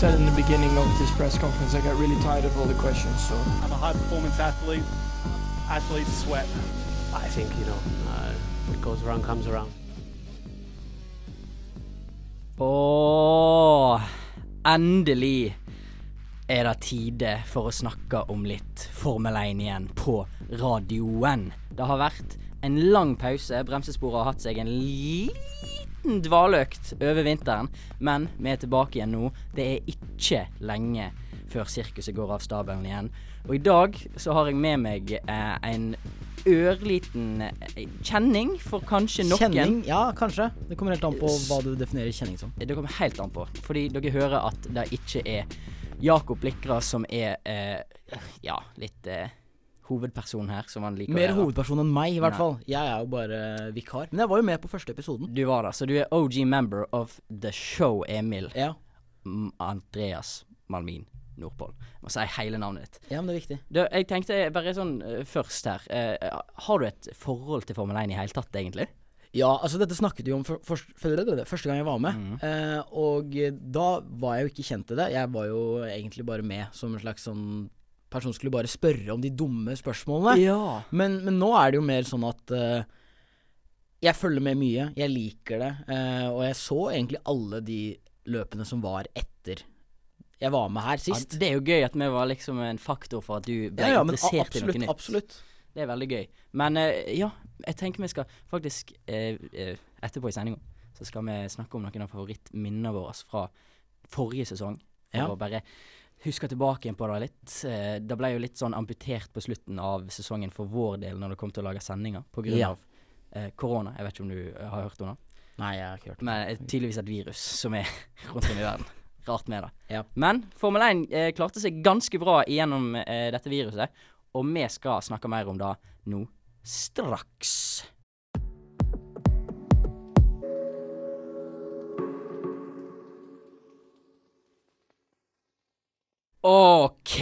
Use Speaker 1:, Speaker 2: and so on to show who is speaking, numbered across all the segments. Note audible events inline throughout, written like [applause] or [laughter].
Speaker 1: said in the beginning of this press conference, I got really tired of all the questions. So
Speaker 2: I'm a high performance athlete. Athletes sweat.
Speaker 3: I think, you know, uh, what goes around comes around.
Speaker 4: Åh, endelig er det tide for å snakke om litt Formel 1 igjen på radioen. Det har vært en lang pause. Bremsesporet har hatt seg en liten dvaløkt over vinteren, men vi er tilbake igjen nå. Det er ikke lenge før sirkuset går av stabelen igjen. Og i dag så har jeg med meg eh, en ørliten eh, kjenning for kanskje noen.
Speaker 5: Kjenning? Ja, kanskje. Det kommer helt an på hva du definerer kjenning som.
Speaker 4: Det kommer helt an på. Fordi dere hører at det ikke er Jakob Likra som er eh, ja, litt eh, hovedperson her, som han liker
Speaker 5: Mer
Speaker 4: å være.
Speaker 5: hovedperson enn meg, i hvert
Speaker 4: Nei.
Speaker 5: fall. Jeg er jo bare vikar. Men jeg var jo med på første episoden.
Speaker 4: Du var da, så du er OG member of the show, Emil
Speaker 5: Ja,
Speaker 4: M Andreas Malmin Nordpål. Må si hele navnet ditt.
Speaker 5: ja men det er viktig.
Speaker 4: Du, jeg tenkte bare sånn eh, først her. eh, har du et forhold til Formel 1 i hele tatt, egentlig?
Speaker 5: Ja, altså dette snakket vi om for, for, for, første gang jeg var med.
Speaker 4: Mhm.
Speaker 5: Eh, og da var jeg jo ikke kjent til det. Jeg var jo egentlig bare med som en slags sånn person skulle bare spørre om de dumme spørsmålene.
Speaker 4: Ja.
Speaker 5: Men, men nå er det jo mer sånn at uh, jeg følger med mye. Jeg liker det. uh, og jeg så egentlig alle de løpene som var etter jeg var med her sist.
Speaker 4: Det er jo gøy at vi var liksom en faktor for at du ble
Speaker 5: ja, ja,
Speaker 4: interessert i noe nytt.
Speaker 5: absolutt.
Speaker 4: Det er veldig gøy. Men uh, ja, jeg tenker vi skal faktisk Etterpå i sendinga så skal vi snakke om noen av favorittminnene våre fra forrige sesong. For
Speaker 5: Ja.
Speaker 4: å bare huske tilbake igjen på det litt. Eh, det ble jo litt sånn amputert på slutten av sesongen for vår del når det kom til å lage sendinger på grunn
Speaker 5: Ja.
Speaker 4: av eh, korona. Jeg vet ikke om du eh, har hørt om det?
Speaker 5: Nei, jeg har ikke hørt det.
Speaker 4: Men eh, tydeligvis et virus som er [laughs] rundt om i verden. Rart med det.
Speaker 5: Ja.
Speaker 4: Men Formel 1 eh, klarte seg ganske bra gjennom eh, dette viruset, og vi skal snakke mer om det nå straks. OK.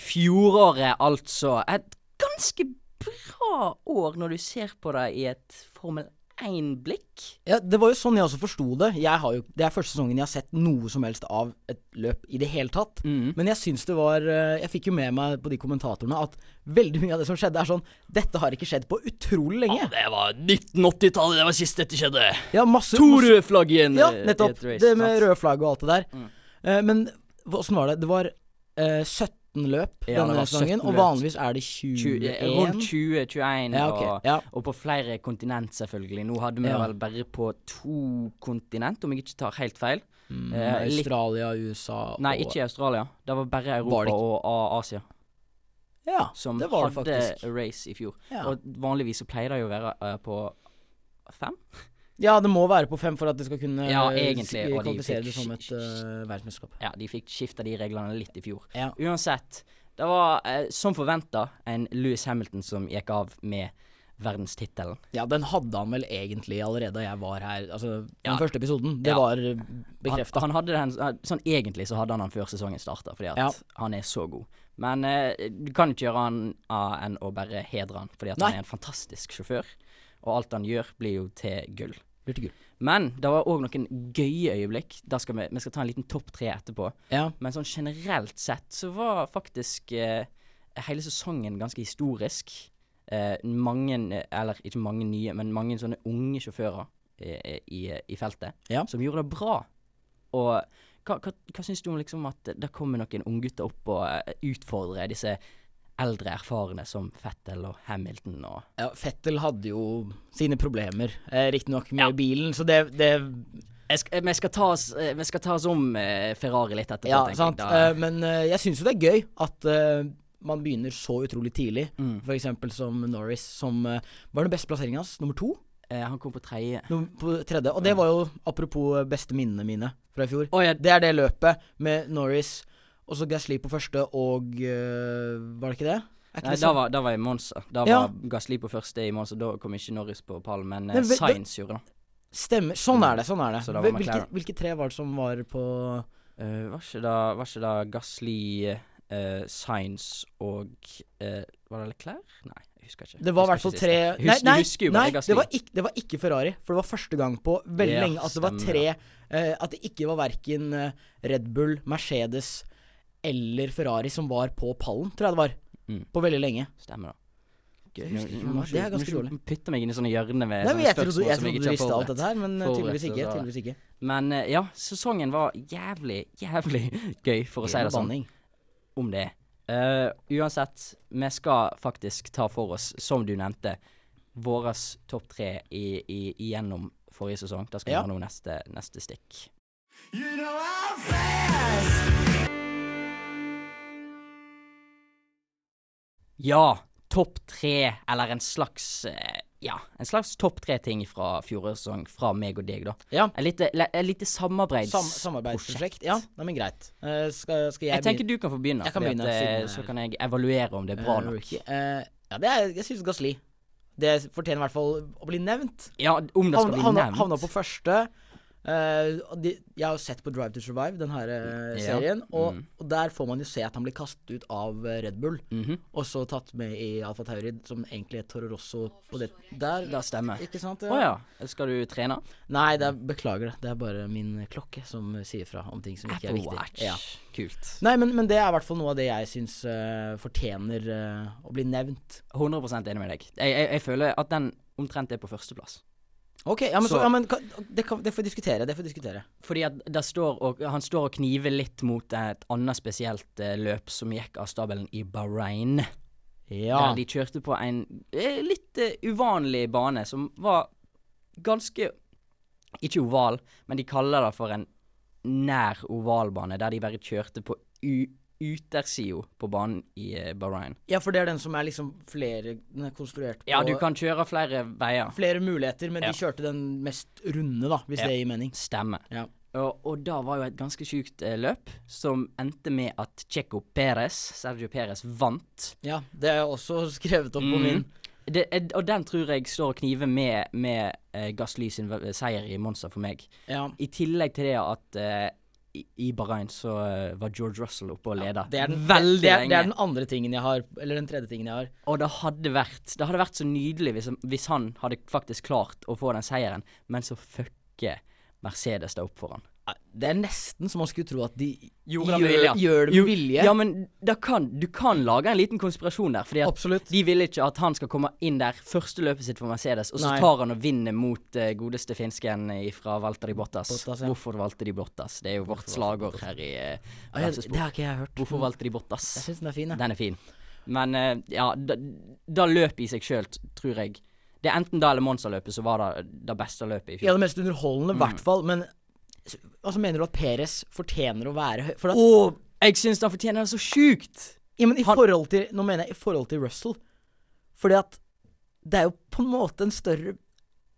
Speaker 4: Fjoråret, altså. Et ganske bra år når du ser på det i et Formel 1-blikk.
Speaker 5: Ja, det var jo sånn jeg også forsto det. Jo, det er første sesongen jeg har sett noe som helst av et løp i det hele tatt.
Speaker 4: Mm.
Speaker 5: Men jeg syns det var eh, Jeg fikk jo med meg på de kommentatorene at veldig mye av det som skjedde, er sånn Dette har ikke skjedd på utrolig lenge.
Speaker 4: Ja, det var 1980-tallet, det var sist dette skjedde.
Speaker 5: Ja, masse,
Speaker 4: To røde flagg igjen.
Speaker 5: Ja,
Speaker 4: eh,
Speaker 5: nettopp. Det med røde flagg og alt det der.
Speaker 4: Mm.
Speaker 5: Eh, men åssen var det? Det var eh, 17 løp
Speaker 4: Ja,
Speaker 5: denne sesongen, og vanligvis er det
Speaker 4: 20,
Speaker 5: 21.
Speaker 4: eh, rundt 20-21,
Speaker 5: Ja, okay.
Speaker 4: og,
Speaker 5: Ja.
Speaker 4: og på flere kontinent, selvfølgelig. Nå hadde vi vel bare på to kontinent, om jeg ikke tar helt feil.
Speaker 5: Mm,
Speaker 4: Eh,
Speaker 5: Australia, USA
Speaker 4: Nei,
Speaker 5: og
Speaker 4: ikke Australia. Det var bare Europa
Speaker 5: Var
Speaker 4: og Asia
Speaker 5: Ja,
Speaker 4: som
Speaker 5: det var det
Speaker 4: hadde
Speaker 5: faktisk.
Speaker 4: race i fjor. Og vanligvis så pleier det jo å være uh, på fem.
Speaker 5: Ja, det må være på fem for at det skal kunne
Speaker 4: Ja,
Speaker 5: eh,
Speaker 4: egentlig,
Speaker 5: kvalifisere
Speaker 4: de
Speaker 5: det som et uh, verdensmesterskap.
Speaker 4: Ja, de fikk skifta de reglene litt i fjor.
Speaker 5: Ja.
Speaker 4: Uansett, det var uh, som forventa en Louis Hamilton som gikk av med verdenstittelen.
Speaker 5: ja, den hadde han vel egentlig allerede da jeg var her. Altså, den
Speaker 4: Ja.
Speaker 5: første episoden. Det
Speaker 4: Ja.
Speaker 5: var
Speaker 4: Han,
Speaker 5: bekrefta.
Speaker 4: han hadde den Sånn egentlig så hadde han den før sesongen starta, fordi at
Speaker 5: Ja.
Speaker 4: han er så god. Men uh, du kan ikke gjøre han av enn å bare hedre han, fordi at
Speaker 5: Nei.
Speaker 4: han er en fantastisk sjåfør. Og alt han gjør, blir jo til gull.
Speaker 5: Blir til gull.
Speaker 4: Men det var òg noen gøye øyeblikk. Da skal vi, vi skal ta en liten topp tre etterpå.
Speaker 5: Ja.
Speaker 4: Men sånn generelt sett så var faktisk eh, hele sesongen ganske historisk. Eh, mange, eller ikke mange nye, men mange sånne unge sjåfører eh, i, i feltet
Speaker 5: Ja.
Speaker 4: som gjorde det bra. Og hva, hva, hva syns du om liksom at det kommer noen unggutter opp og eh, utfordrer disse eldre erfarne som Fettel og Hamilton og
Speaker 5: ja, Fettel hadde jo sine problemer, eh, riktignok med
Speaker 4: Ja.
Speaker 5: bilen, så det, det
Speaker 4: jeg skal, vi, skal ta oss, eh, vi skal ta oss om eh, Ferrari litt etterpå,
Speaker 5: Ja, sant.
Speaker 4: jeg.
Speaker 5: Eh, men eh, jeg syns jo det er gøy at man begynner så utrolig tidlig.
Speaker 4: Mm.
Speaker 5: Eksempel som Norris, som var den beste plasseringa hans. Nummer to?
Speaker 4: eh, han kom på tredje.
Speaker 5: På tredje. Og det var jo apropos beste minnene mine fra i fjor.
Speaker 4: Oh, ja,
Speaker 5: Det er det løpet med Norris, og så Gasly på første, og eh, Var det ikke det? Ikke
Speaker 4: Nei,
Speaker 5: det
Speaker 4: da var, da var jeg i Monza. Da
Speaker 5: Ja.
Speaker 4: var Gasli på første i Monza. Da kom ikke Norris på pallen, men
Speaker 5: Men
Speaker 4: eh,
Speaker 5: vet-
Speaker 4: Sainz gjorde det.
Speaker 5: Stemmer. Sånn er det. sånn er det
Speaker 4: Så
Speaker 5: hvilke, hvilke tre var det som var på
Speaker 4: uh, var ikke da Var ikke da Gasli uh, Science og uh, Var det Leclerc? Nei, jeg husker ikke.
Speaker 5: Det var i hvert fall tre. Nei, nei,
Speaker 4: husker jo
Speaker 5: nei det, var ikke, det var ikke Ferrari. For det var første gang på veldig
Speaker 4: Ja,
Speaker 5: lenge at det var tre uh, At det ikke var verken eh, Red Bull, Mercedes eller Ferrari som var på pallen, tror jeg det var.
Speaker 4: Mm.
Speaker 5: På veldig lenge.
Speaker 4: Stemmer da.
Speaker 5: Jeg husker ikke
Speaker 4: Nå-
Speaker 5: det er ganske dårlig.
Speaker 4: nå Putter meg inn i sånne hjørner med
Speaker 5: Nei,
Speaker 4: sånne
Speaker 5: jeg trodde, jeg
Speaker 4: som jeg
Speaker 5: trodde
Speaker 4: ikke
Speaker 5: du
Speaker 4: har
Speaker 5: visste alt
Speaker 4: forberedt.
Speaker 5: dette her, men eh, tydeligvis ikke. Tydeligvis ikke.
Speaker 4: Men eh, ja, sesongen var jævlig, jævlig [laughs] gøy, for å si det sånn. Om det. Uh, uansett, vi skal faktisk ta for oss, som du nevnte, våres topp tre i, i, igjennom forrige sesong. Da skal vi
Speaker 5: Ja.
Speaker 4: ha noe neste, neste stikk. Ja, topp tre, eller en slags eh, Ja, en slags topp tre-ting fra fjorårets sesong, fra meg og deg, da.
Speaker 5: Ja.
Speaker 4: Et lite, le- lite samarbeids...
Speaker 5: Sam samarbeidsprosjekt. Ja, nei, men greit. Uh, skal, skal jeg,
Speaker 4: Jeg tenker du kan få begynne,
Speaker 5: Jeg kan begynne,
Speaker 4: at, eh, så kan jeg evaluere om det er bra
Speaker 5: uh,
Speaker 4: nok.
Speaker 5: Eh, ja, det er, jeg syns Gasli. Det fortjener i hvert fall å bli nevnt.
Speaker 4: Ja, om det skal
Speaker 5: Havna,
Speaker 4: bli nevnt.
Speaker 5: havna på første. Og de, jeg har jo sett på Drive to Survive, den her
Speaker 4: Ja.
Speaker 5: serien, og,
Speaker 4: Mm.
Speaker 5: og der får man jo se at han blir kastet ut av eh, Red Bull,
Speaker 4: Mhm,
Speaker 5: og så tatt med i Alfa Taurid, som egentlig er Toro Rosso på det der.
Speaker 4: Det stemmer.
Speaker 5: Ikke sant?
Speaker 4: Å ja. Skal du trene?
Speaker 5: Nei, det er, beklager det. Det er bare min klokke som sier fra om ting som ikke er viktig.
Speaker 4: Watch.
Speaker 5: Ja.
Speaker 4: Kult.
Speaker 5: Nei, men, men det er i hvert fall noe av det jeg syns fortjener å bli nevnt.
Speaker 4: 100 enig med deg. Jeg, jeg, jeg føler at den omtrent er på førsteplass.
Speaker 5: Ok, ja, men, så,
Speaker 4: Så-
Speaker 5: ja, men det, kan, det får diskutere. Det får diskutere.
Speaker 4: Fordi at står og, han står og kniver litt mot et annet spesielt eh, løp som gikk av stabelen i Bahrain.
Speaker 5: Ja.
Speaker 4: Der de kjørte på en eh, litt uh, uvanlig bane som var ganske Ikke oval, men de kaller det for en nær ovalbane, der de bare kjørte på u utersida på banen i eh, Bahrain.
Speaker 5: ja, for det er den som er liksom flere Den er konstruert på
Speaker 4: Ja, du kan kjøre flere veier.
Speaker 5: flere muligheter, men
Speaker 4: Ja.
Speaker 5: de kjørte den mest runde, da, hvis
Speaker 4: Ja.
Speaker 5: det gir mening.
Speaker 4: Stemmer.
Speaker 5: Ja.
Speaker 4: Og, og da var jo et ganske sjukt eh, løp, som endte med at Checo Perez, Sergio Perez, vant.
Speaker 5: Ja, det er også skrevet opp på
Speaker 4: Mm.
Speaker 5: min.
Speaker 4: Det, og den tror jeg står og kniver med, med eh, Gasly sin seier i Monster for meg.
Speaker 5: Ja.
Speaker 4: I tillegg til det at eh, i, Bahrain så eh, var George Russell oppe og leda
Speaker 5: Det er, den,
Speaker 4: veldig
Speaker 5: det, er, det er den andre tingen jeg har, eller den tredje tingen jeg har.
Speaker 4: Og det hadde vært Det hadde vært så nydelig hvis, hvis han hadde faktisk klart å få den seieren, men så fucker Mercedes det opp for han.
Speaker 5: Det er nesten så man skulle tro at de gjør,
Speaker 4: vilje.
Speaker 5: gjør det med vilje.
Speaker 4: Ja, men kan, du kan lage en liten konspirasjon der. Fordi at
Speaker 5: Absolutt.
Speaker 4: de vil ikke at han skal komme inn der første løpet sitt for Mercedes, og så
Speaker 5: Nei.
Speaker 4: tar han og vinner mot uh, godeste finsken fra Valtteri Bottas.
Speaker 5: Bottas, ja.
Speaker 4: Hvorfor valgte de Bottas? Det er jo vårt slagord her i uh,
Speaker 5: Ah, ja, det har ikke jeg hørt.
Speaker 4: Hvorfor valgte de Bottas?
Speaker 5: Jeg syns den er fin, Ja.
Speaker 4: Den er fin. Men uh, ja, da, da løpet i seg sjøl, tror jeg Det er enten da eller Monza-løpet som var det, det beste løpet i
Speaker 5: Ja,
Speaker 4: fjor.
Speaker 5: det mest underholdende, i
Speaker 4: Mm.
Speaker 5: hvert fall. Men altså, mener du at Peres fortjener å være høy? For at,
Speaker 4: Å, jeg syns han fortjener det så sjukt!
Speaker 5: ja, men i
Speaker 4: han-
Speaker 5: forhold til Nå mener jeg i forhold til Russell. Fordi at det er jo på en måte en større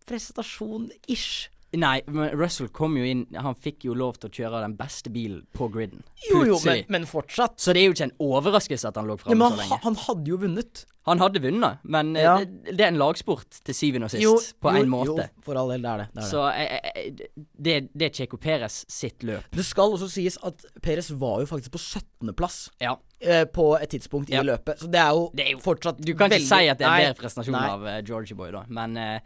Speaker 5: prestasjon-ish.
Speaker 4: Nei, men Russell kom jo inn Han fikk jo lov til å kjøre den beste bilen på griden.
Speaker 5: Jo, jo, men, men fortsatt.
Speaker 4: Så det er jo ikke en overraskelse at han lå framme
Speaker 5: ja,
Speaker 4: så lenge.
Speaker 5: Men han hadde jo vunnet.
Speaker 4: Han hadde vunnet, men eh,
Speaker 5: Ja.
Speaker 4: det, det er en lagsport til syvende og sist, på
Speaker 5: jo,
Speaker 4: en måte.
Speaker 5: Jo, for all del, det er det. det, er.
Speaker 4: Så eh, eh, det, det er Checo Perez sitt løp.
Speaker 5: Det skal også sies at Perez var jo faktisk på 17.-plass
Speaker 4: Ja.
Speaker 5: på et tidspunkt
Speaker 4: Ja.
Speaker 5: i løpet. Så det er jo,
Speaker 4: Det er jo-
Speaker 5: fortsatt
Speaker 4: Du kan ikke si at det er en bedre prestasjon av uh, Georgie Boy, da, men eh,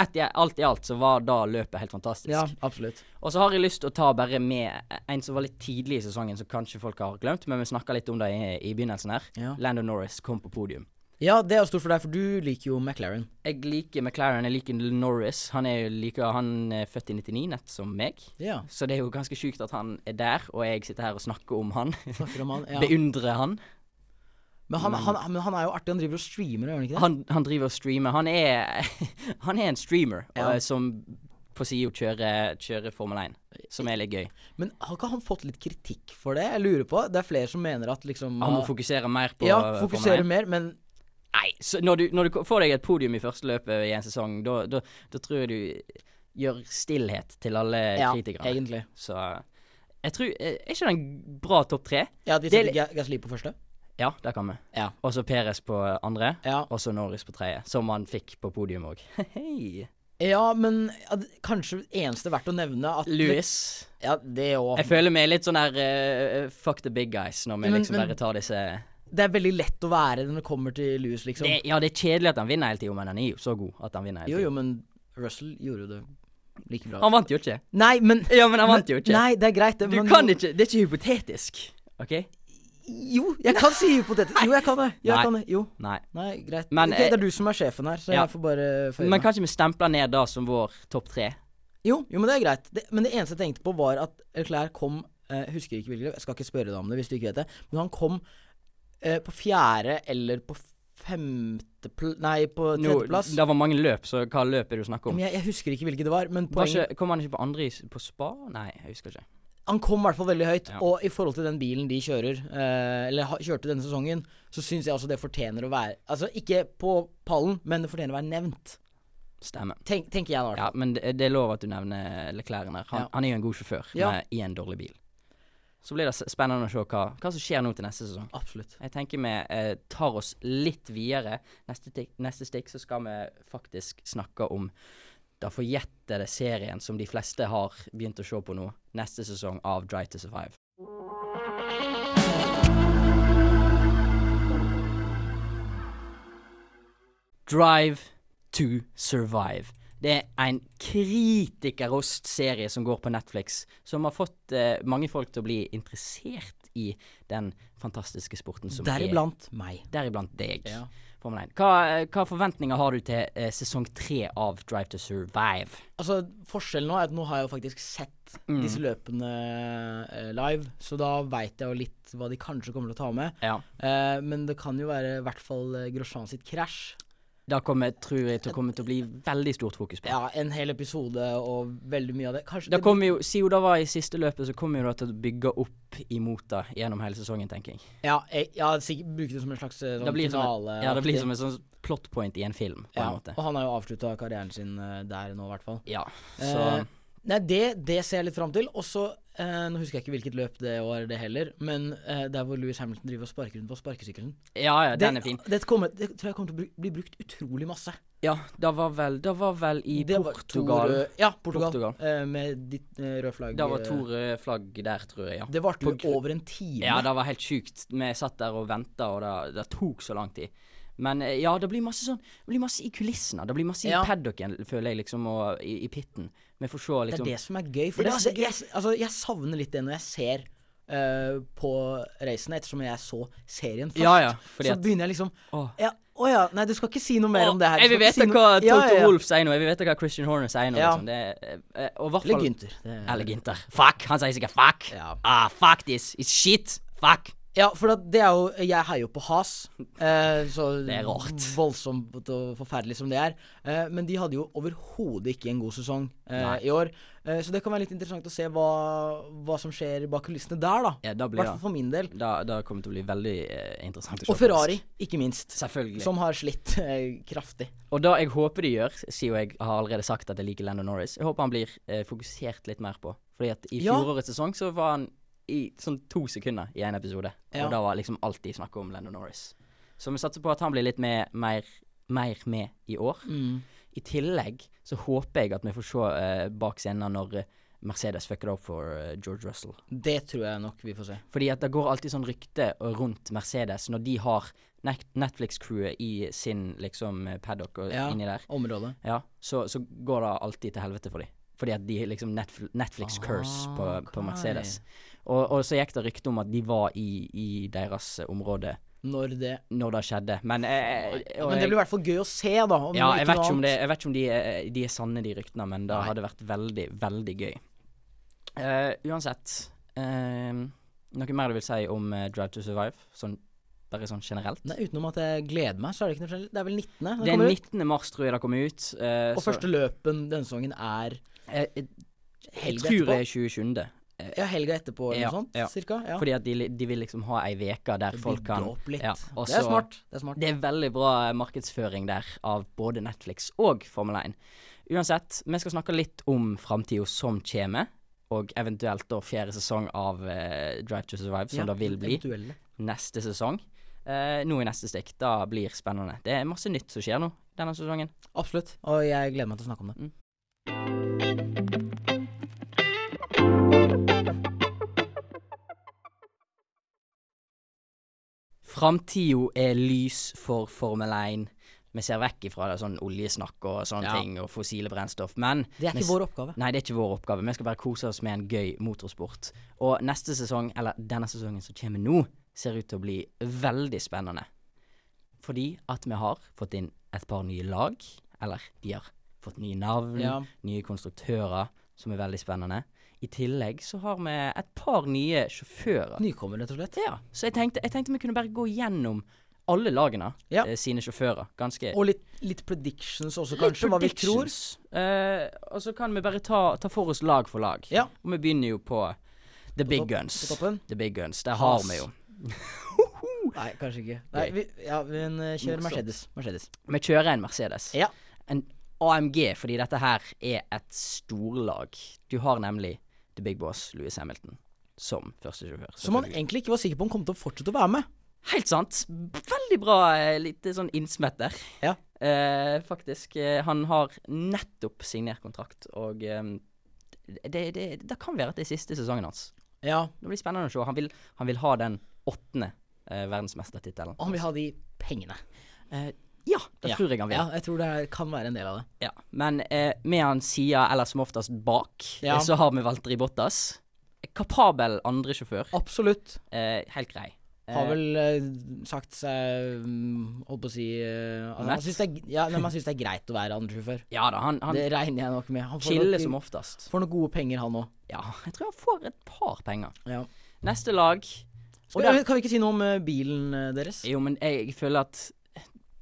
Speaker 4: et, alt i alt så var da løpet helt fantastisk.
Speaker 5: Ja, absolutt.
Speaker 4: Og så har jeg lyst til å ta bare med en som var litt tidlig i sesongen, som kanskje folk har glemt, men vi snakka litt om det i, i begynnelsen her.
Speaker 5: Ja.
Speaker 4: Lando Norris kom på podium.
Speaker 5: Ja, det er stort for deg, for du liker jo McLaren.
Speaker 4: Jeg liker McLaren, jeg liker Norris. Han er jo like, han er født i 99, nett som meg.
Speaker 5: Ja,
Speaker 4: Så det er jo ganske sjukt at han er der, og jeg sitter her og snakker om han.
Speaker 5: snakker om han. Ja. [laughs]
Speaker 4: Beundrer han.
Speaker 5: Men, han, han, men han er jo artig, han driver og streamer, gjør han ikke det?
Speaker 4: Han, han driver og streamer. Han er, [laughs] han er en streamer
Speaker 5: Ja.
Speaker 4: og, som på sida kjører, kjører Formel 1, som er litt gøy.
Speaker 5: Men har ikke han fått litt kritikk for det? Jeg lurer på. Det er flere som mener at liksom
Speaker 4: Han må fokusere mer på
Speaker 5: Ja,
Speaker 4: Formel
Speaker 5: fokusere
Speaker 4: 1.
Speaker 5: mer, men
Speaker 4: Nei, så når du, når du får deg et podium i første løpet i en sesong, da, tror jeg du gjør stillhet til alle
Speaker 5: ja,
Speaker 4: kritikerne.
Speaker 5: egentlig.
Speaker 4: Så jeg tror Er ikke det en bra topp tre?
Speaker 5: Ja, at vi
Speaker 4: er
Speaker 5: setter Gasli på første?
Speaker 4: Ja, det kan vi.
Speaker 5: Ja.
Speaker 4: Og så Perez på andre,
Speaker 5: Ja.
Speaker 4: og så Norris på tredje. Som han fikk på podium òg. [laughs] Hei.
Speaker 5: Ja, men ja, kanskje eneste verdt å nevne at
Speaker 4: Louis.
Speaker 5: Ja, det òg.
Speaker 4: Jeg føler meg litt sånn der uh, fuck the big guys når vi
Speaker 5: Men-
Speaker 4: liksom bare tar disse
Speaker 5: Det er veldig lett å være når det kommer til Louis, liksom.
Speaker 4: det, Ja, det er kjedelig at han vinner hele tida, men han er jo så god at han vinner hele
Speaker 5: Jo,
Speaker 4: tida.
Speaker 5: jo, men Russell gjorde jo det like bra.
Speaker 4: Han vant jo ikke.
Speaker 5: Nei, men
Speaker 4: Ja, men han vant jo ikke.
Speaker 5: Nei, det er greit, det.
Speaker 4: Du kan ikke Det er ikke hypotetisk. OK?
Speaker 5: Jo, jeg kan si hypotetisk. Jo, jeg kan det. Jo,
Speaker 4: Nei.
Speaker 5: jeg kan det. Jo.
Speaker 4: Nei.
Speaker 5: Nei, greit.
Speaker 4: Men,
Speaker 5: Ok,
Speaker 4: eh,
Speaker 5: det er du som er sjefen her, så
Speaker 4: ja.
Speaker 5: jeg får bare føye
Speaker 4: Men
Speaker 5: meg.
Speaker 4: kanskje vi stemple ned da som vår topp tre?
Speaker 5: Jo, jo, men det er greit. Det, men det eneste jeg tenkte på, var at Leclerc kom eh, husker ikke hvilket, jeg skal ikke spørre deg om det hvis du ikke vet det, men han kom eh, på fjerde eller på femte pl Nei, på
Speaker 4: Nå,
Speaker 5: tredjeplass.
Speaker 4: det var mange løp, så hva løp er det du snakker om?
Speaker 5: Men jeg, jeg husker ikke hvilket det var, men
Speaker 4: Var
Speaker 5: poenget
Speaker 4: ikke, kom han ikke på andre i, s- på spa? Nei, jeg husker ikke.
Speaker 5: Han kom i hvert fall veldig høyt,
Speaker 4: Ja.
Speaker 5: og i forhold til den bilen de kjører, eh, eller kjørte denne sesongen, så syns jeg også det fortjener å være Altså ikke på pallen, men det fortjener å være nevnt.
Speaker 4: Stemmer.
Speaker 5: Tenk, tenker jeg i hvert
Speaker 4: Ja, men det, det er lov at du nevner Leclerc her. Han,
Speaker 5: Ja.
Speaker 4: han er jo en god sjåfør
Speaker 5: Ja.
Speaker 4: med, i en dårlig bil. Så blir det spennende å se hva, hva som skjer nå til neste sesong.
Speaker 5: Absolutt.
Speaker 4: Jeg tenker vi eh, tar oss litt videre. Neste, neste stikk så skal vi faktisk snakke om den forjettede serien som de fleste har begynt å se på nå. Neste sesong av Dry to Survive. Drive to Survive. Det er en kritikerost serie som går på Netflix, som har fått eh, mange folk til å bli interessert i den fantastiske sporten som er
Speaker 5: Deriblant meg.
Speaker 4: Deriblant deg.
Speaker 5: Ja.
Speaker 4: Formel 1. Hva, hva forventninger har du til eh, sesong tre av Drive to Survive?
Speaker 5: Altså, forskjellen nå er at nå har jeg jo faktisk sett
Speaker 4: Mm.
Speaker 5: disse løpene eh, live, så da veit jeg jo litt hva de kanskje kommer til å ta med.
Speaker 4: Ja.
Speaker 5: Eh, men det kan jo være i hvert fall eh, Grosjean sitt krasj.
Speaker 4: Da kommer, tror jeg til å komme til å bli veldig stort fokus på.
Speaker 5: Ja, en hel episode og veldig mye av det. Kanskje det-
Speaker 4: kommer jo, Siden det var i siste løpet, så kommer jo det til å bygge opp imot det gjennom hele sesongen, tenker jeg.
Speaker 5: Ja, jeg, ja sikkert bruke det som en slags eh, sånn
Speaker 4: Det blir som,
Speaker 5: finale.
Speaker 4: et, ja, det blir som en sånn plot point i en film, på
Speaker 5: ja,
Speaker 4: en måte.
Speaker 5: Og han har jo avslutta karrieren sin eh, der nå, i hvert fall.
Speaker 4: Ja, så
Speaker 5: Eh, Nei, det, det ser jeg litt fram til. Og så eh, Nå husker jeg ikke hvilket løp det var, det heller, men eh, der hvor Louis Hamilton driver og sparker rundt på sparkesykkelen.
Speaker 4: Ja, ja, den er fin.
Speaker 5: Det, kommer, det tror jeg kommer til å bli brukt utrolig masse.
Speaker 4: Ja, det var vel Det var vel i
Speaker 5: Det var
Speaker 4: Portugal.
Speaker 5: to ja, Portugal.
Speaker 4: Portugal.
Speaker 5: eh, med ditt uh, røde flagg.
Speaker 4: Det var
Speaker 5: eh,
Speaker 4: to røde flagg der, tror jeg, ja.
Speaker 5: Det varte jo over en time.
Speaker 4: Ja, det var helt sjukt. Vi satt der og venta, og det, det tok så lang tid. Men eh, ja, det blir masse sånn Det blir masse i kulissene. Det blir masse
Speaker 5: Ja.
Speaker 4: i paddocken, føler jeg, liksom, og i, i pitten. Vi får se,
Speaker 5: Det
Speaker 4: liksom
Speaker 5: er det som er gøy. For
Speaker 4: Det
Speaker 5: det,
Speaker 4: så
Speaker 5: altså, jeg, altså, jeg savner litt det når jeg ser uh, på racene, ettersom jeg så serien først.
Speaker 4: Ja, ja,
Speaker 5: så begynner jeg liksom
Speaker 4: Å
Speaker 5: ja, Å ja, nei, du skal ikke si noe mer om det her.
Speaker 4: Jeg vil vite
Speaker 5: si
Speaker 4: hva Toto
Speaker 5: Ja, ja, ja.
Speaker 4: Wolff sier nå. Jeg vil vite hva Christian Horner sier nå.
Speaker 5: Ja.
Speaker 4: Liksom. Det, er, eh, og hvert
Speaker 5: Eller
Speaker 4: fall
Speaker 5: Gunther. Det er-
Speaker 4: Eller Ginter. Fuck! Han sier sikkert fuck.
Speaker 5: Ja.
Speaker 4: Ah, fuck this. It's shit. Fuck.
Speaker 5: Ja, for det er jo Jeg heier jo på Has. Eh, så
Speaker 4: Det er rart.
Speaker 5: voldsomt og forferdelig som det er. Eh, men de hadde jo overhodet ikke en god sesong eh, i år. Eh, så det kan være litt interessant å se hva, hva som skjer bak kulissene der, da.
Speaker 4: Ja, da blir Hvertfall
Speaker 5: for min del.
Speaker 4: Da, da kommer det til å bli veldig eh, interessant å se.
Speaker 5: Og Ferrari, ikke minst.
Speaker 4: Selvfølgelig.
Speaker 5: Som har slitt eh, kraftig.
Speaker 4: Og det jeg håper de gjør, siden jeg har allerede sagt at jeg liker Lando Norris, jeg håper han blir fokusert litt mer på. Fordi at i
Speaker 5: Ja.
Speaker 4: fjorårets sesong så var han i sånn to sekunder i en episode.
Speaker 5: Ja.
Speaker 4: Og da var liksom alltid snakka om Lando Norris. Så vi satser på at han blir litt med, mer, mer med i år.
Speaker 5: Mm.
Speaker 4: I tillegg så håper jeg at vi får se uh, bak scenen når eh, Mercedes fucker det opp for uh, George Russell.
Speaker 5: Det tror jeg nok vi får se.
Speaker 4: Fordi at det går alltid sånn rykte rundt Mercedes når de har Netflix-crewet i sin liksom paddock og
Speaker 5: Ja.
Speaker 4: inni der.
Speaker 5: Området.
Speaker 4: Ja, så, så går det alltid til helvete for dem. Fordi at de liksom Netfl Netflix curse på, på Mercedes. Og, og så gikk det rykte om at de var i, i deres eh, område
Speaker 5: Når det
Speaker 4: når det skjedde. Men,
Speaker 5: jeg,
Speaker 4: jeg,
Speaker 5: Men det blir i hvert fall gøy å se, da. Om
Speaker 4: ja, jeg vet det, jeg vet ikke om de, de er sanne, de ryktene, men det
Speaker 5: Nei.
Speaker 4: hadde vært veldig, veldig gøy. Uh, uansett uh, Noe mer du vil si om uh, Drive to Survive? Sånn, bare sånn generelt?
Speaker 5: Nei, utenom at jeg gleder meg, så er det ikke noe generelt. Det er vel 19. Det,
Speaker 4: Det er
Speaker 5: kommer ut.
Speaker 4: 19. mars, tror jeg det kommer ut. eh,
Speaker 5: Og
Speaker 4: så-
Speaker 5: første løpen denne sesongen er
Speaker 4: jeg, jeg, jeg tror det er 27.
Speaker 5: Ja, helga etterpå eller
Speaker 4: Ja,
Speaker 5: noe sånt,
Speaker 4: ja.
Speaker 5: cirka. Ja.
Speaker 4: Fordi at de, de vil liksom ha ei veke der folk kan
Speaker 5: opp litt.
Speaker 4: ja, også,
Speaker 5: det er smart. Det er smart.
Speaker 4: Det er veldig bra eh, markedsføring der av både Netflix og Formel 1. Uansett, vi skal snakke litt om framtida som kommer, og eventuelt da fjerde sesong av uh, Drive to Survive, som det vil bli
Speaker 5: Eventuelle.
Speaker 4: neste sesong. Uh, nå i neste stikk. Det blir spennende. Det er masse nytt som skjer nå. denne sesongen.
Speaker 5: Absolutt. Og jeg gleder meg til å snakke om det.
Speaker 4: Mm. Framtida er lys for Formel 1. Vi ser vekk ifra det, sånn oljesnakk og sånne
Speaker 5: Ja.
Speaker 4: ting, og fossile brennstoff. Men
Speaker 5: Det er ikke vår oppgave.
Speaker 4: Nei, det er ikke vår oppgave. Vi skal bare kose oss med en gøy motorsport. Og neste sesong, eller denne sesongen som kommer nå, ser ut til å bli veldig spennende. Fordi at vi har fått inn et par nye lag. Eller de har fått nye navn,
Speaker 5: Ja.
Speaker 4: nye konstruktører, som er veldig spennende. I tillegg så har vi et par nye sjåfører.
Speaker 5: Nykommende, rett og slett.
Speaker 4: Ja, så jeg tenkte, jeg tenkte vi kunne bare gå gjennom alle lagene
Speaker 5: Ja.
Speaker 4: eh, sine sjåfører. Ganske
Speaker 5: Og litt, litt predictions også,
Speaker 4: Litt
Speaker 5: kanskje. Hva vi tror.
Speaker 4: predictions. Eh, og så kan vi bare ta, ta for oss lag for lag.
Speaker 5: Ja.
Speaker 4: Og vi begynner jo på The Big Guns.
Speaker 5: på toppen?
Speaker 4: The Big Guns. Der har vi jo [laughs]
Speaker 5: Nei, kanskje ikke. Nei, vi, ja, vi eh, kjører. Mercedes. Mercedes.
Speaker 4: Vi kjører en Mercedes.
Speaker 5: Ja.
Speaker 4: En AMG, fordi dette her er et storlag. Du har nemlig The Big Boss, Louis Hamilton, som førstesjåfør.
Speaker 5: Som
Speaker 4: han
Speaker 5: egentlig ikke var sikker på om kom til å fortsette å være med.
Speaker 4: Helt sant. Veldig bra eh, lite sånn innsmett der.
Speaker 5: Ja.
Speaker 4: Eh, faktisk. Eh, han har nettopp signert kontrakt, og eh, det, det, det kan være at det er siste sesongen hans.
Speaker 5: Ja,
Speaker 4: Det blir spennende å se. Han vil, han vil ha den åttende eh, verdensmestertittelen.
Speaker 5: og han vil ha de pengene.
Speaker 4: Eh, det
Speaker 5: Ja.
Speaker 4: tror jeg han vil.
Speaker 5: Ja, jeg tror det er, kan være en del av det.
Speaker 4: Ja. Men eh, med han sida, eller som oftest bak,
Speaker 5: Ja.
Speaker 4: eh, så har vi Valtteri Bottas. Kapabel andresjåfør.
Speaker 5: Absolutt.
Speaker 4: Eh, helt grei.
Speaker 5: Har
Speaker 4: Eh,
Speaker 5: vel eh, sagt seg mm, Holdt på å si eh, at Han syns det, er- ja, nei, syns det er greit å være andresjåfør.
Speaker 4: Ja da, han, han
Speaker 5: Det regner jeg nok med. Han får nok,
Speaker 4: som oftest.
Speaker 5: får noen gode penger, han òg.
Speaker 4: Ja, jeg tror han får et par penger.
Speaker 5: Ja.
Speaker 4: Neste lag
Speaker 5: Skal,
Speaker 4: der,
Speaker 5: kan vi ikke si noe om eh, bilen deres?
Speaker 4: Jo, men jeg, jeg føler at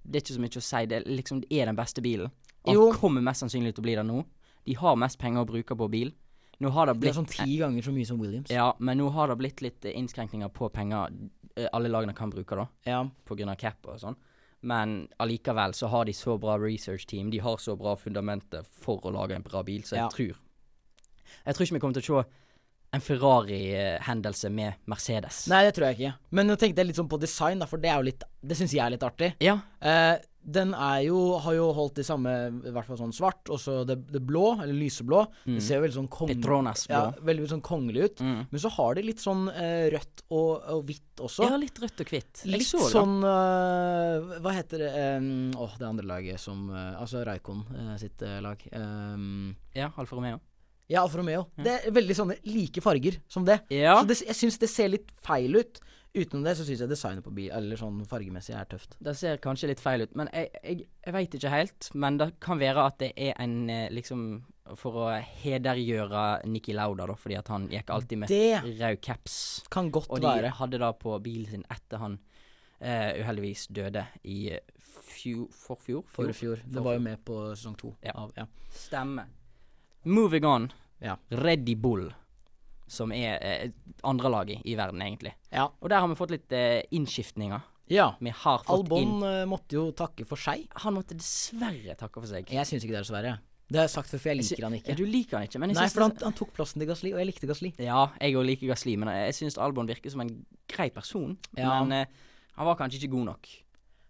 Speaker 4: det er ikke så mye å si. Det liksom det er den beste bilen.
Speaker 5: Jo.
Speaker 4: han kommer mest sannsynlig til å bli det nå. De har mest penger å bruke på bil. Nå har det
Speaker 5: Det er sånn ti ganger så mye som Williams.
Speaker 4: Ja, men nå har det blitt litt innskrenkninger på penger eh, alle lagene kan bruke, da.
Speaker 5: Ja.
Speaker 4: På grunn av cap og sånn. Men allikevel så har de så bra research team, de har så bra fundamenter for å lage en bra bil, så jeg
Speaker 5: Ja.
Speaker 4: tror Jeg tror ikke vi kommer til å se en Ferrari-hendelse med Mercedes.
Speaker 5: Nei, det tror jeg ikke. Men nå tenkte jeg litt sånn på design, da, for det er jo litt Det syns jeg er litt artig.
Speaker 4: Ja.
Speaker 5: Eh, den er jo Har jo holdt det samme, i hvert fall sånn svart, og så det, det blå, eller lyseblå. Det ser jo veldig sånn kong... Ja, veldig sånn kongelig ut.
Speaker 4: Mm.
Speaker 5: Men så har de litt sånn eh, rødt og, og hvitt også.
Speaker 4: Ja, litt rødt og hvitt.
Speaker 5: Litt
Speaker 4: så
Speaker 5: sånn eh, Hva heter det um, Åh, det andre laget som eh, Altså Raikon eh, sitt eh, lag. Um,
Speaker 4: Ja, Alfa Romeo.
Speaker 5: Ja, Alfa Romeo. Det er veldig sånne like farger som det.
Speaker 4: Ja.
Speaker 5: Så det, jeg syns det ser litt feil ut. Utenom det så syns jeg designet på bil, eller sånn fargemessig, er tøft.
Speaker 4: Det ser kanskje litt feil ut, men jeg, jeg, jeg veit ikke helt. Men det kan være at det er en eh, liksom For å hedergjøre Nikki Lauda, da, fordi at han gikk alltid med rød caps.
Speaker 5: kan godt
Speaker 4: Og de
Speaker 5: være.
Speaker 4: hadde da på bilen sin etter han uh, uheldigvis døde i fjor, forfjor?
Speaker 5: forfjor? For Det var jo med på sesong to.
Speaker 4: Ja.
Speaker 5: Av, ja.
Speaker 4: Stemme. Moving on.
Speaker 5: Ja.
Speaker 4: Reddy Bull, som er eh, andrelaget i verden, egentlig.
Speaker 5: ja.
Speaker 4: Og der har vi fått litt eh, innskiftninger.
Speaker 5: ja.
Speaker 4: Vi har fått
Speaker 5: Albon
Speaker 4: inn
Speaker 5: eh, måtte jo takke for seg.
Speaker 4: Han måtte dessverre takke for seg.
Speaker 5: Jeg syns ikke det er dessverre. Det har jeg sagt før, for jeg liker han ikke.
Speaker 4: Du liker han ikke, men jeg
Speaker 5: Nei,
Speaker 4: synes
Speaker 5: for han, han tok plassen til Gasli, og jeg likte Gasli.
Speaker 4: Ja, jeg òg liker Gasli, men jeg syns Albon virker som en grei person.
Speaker 5: Ja.
Speaker 4: Men eh, han var kanskje ikke god nok.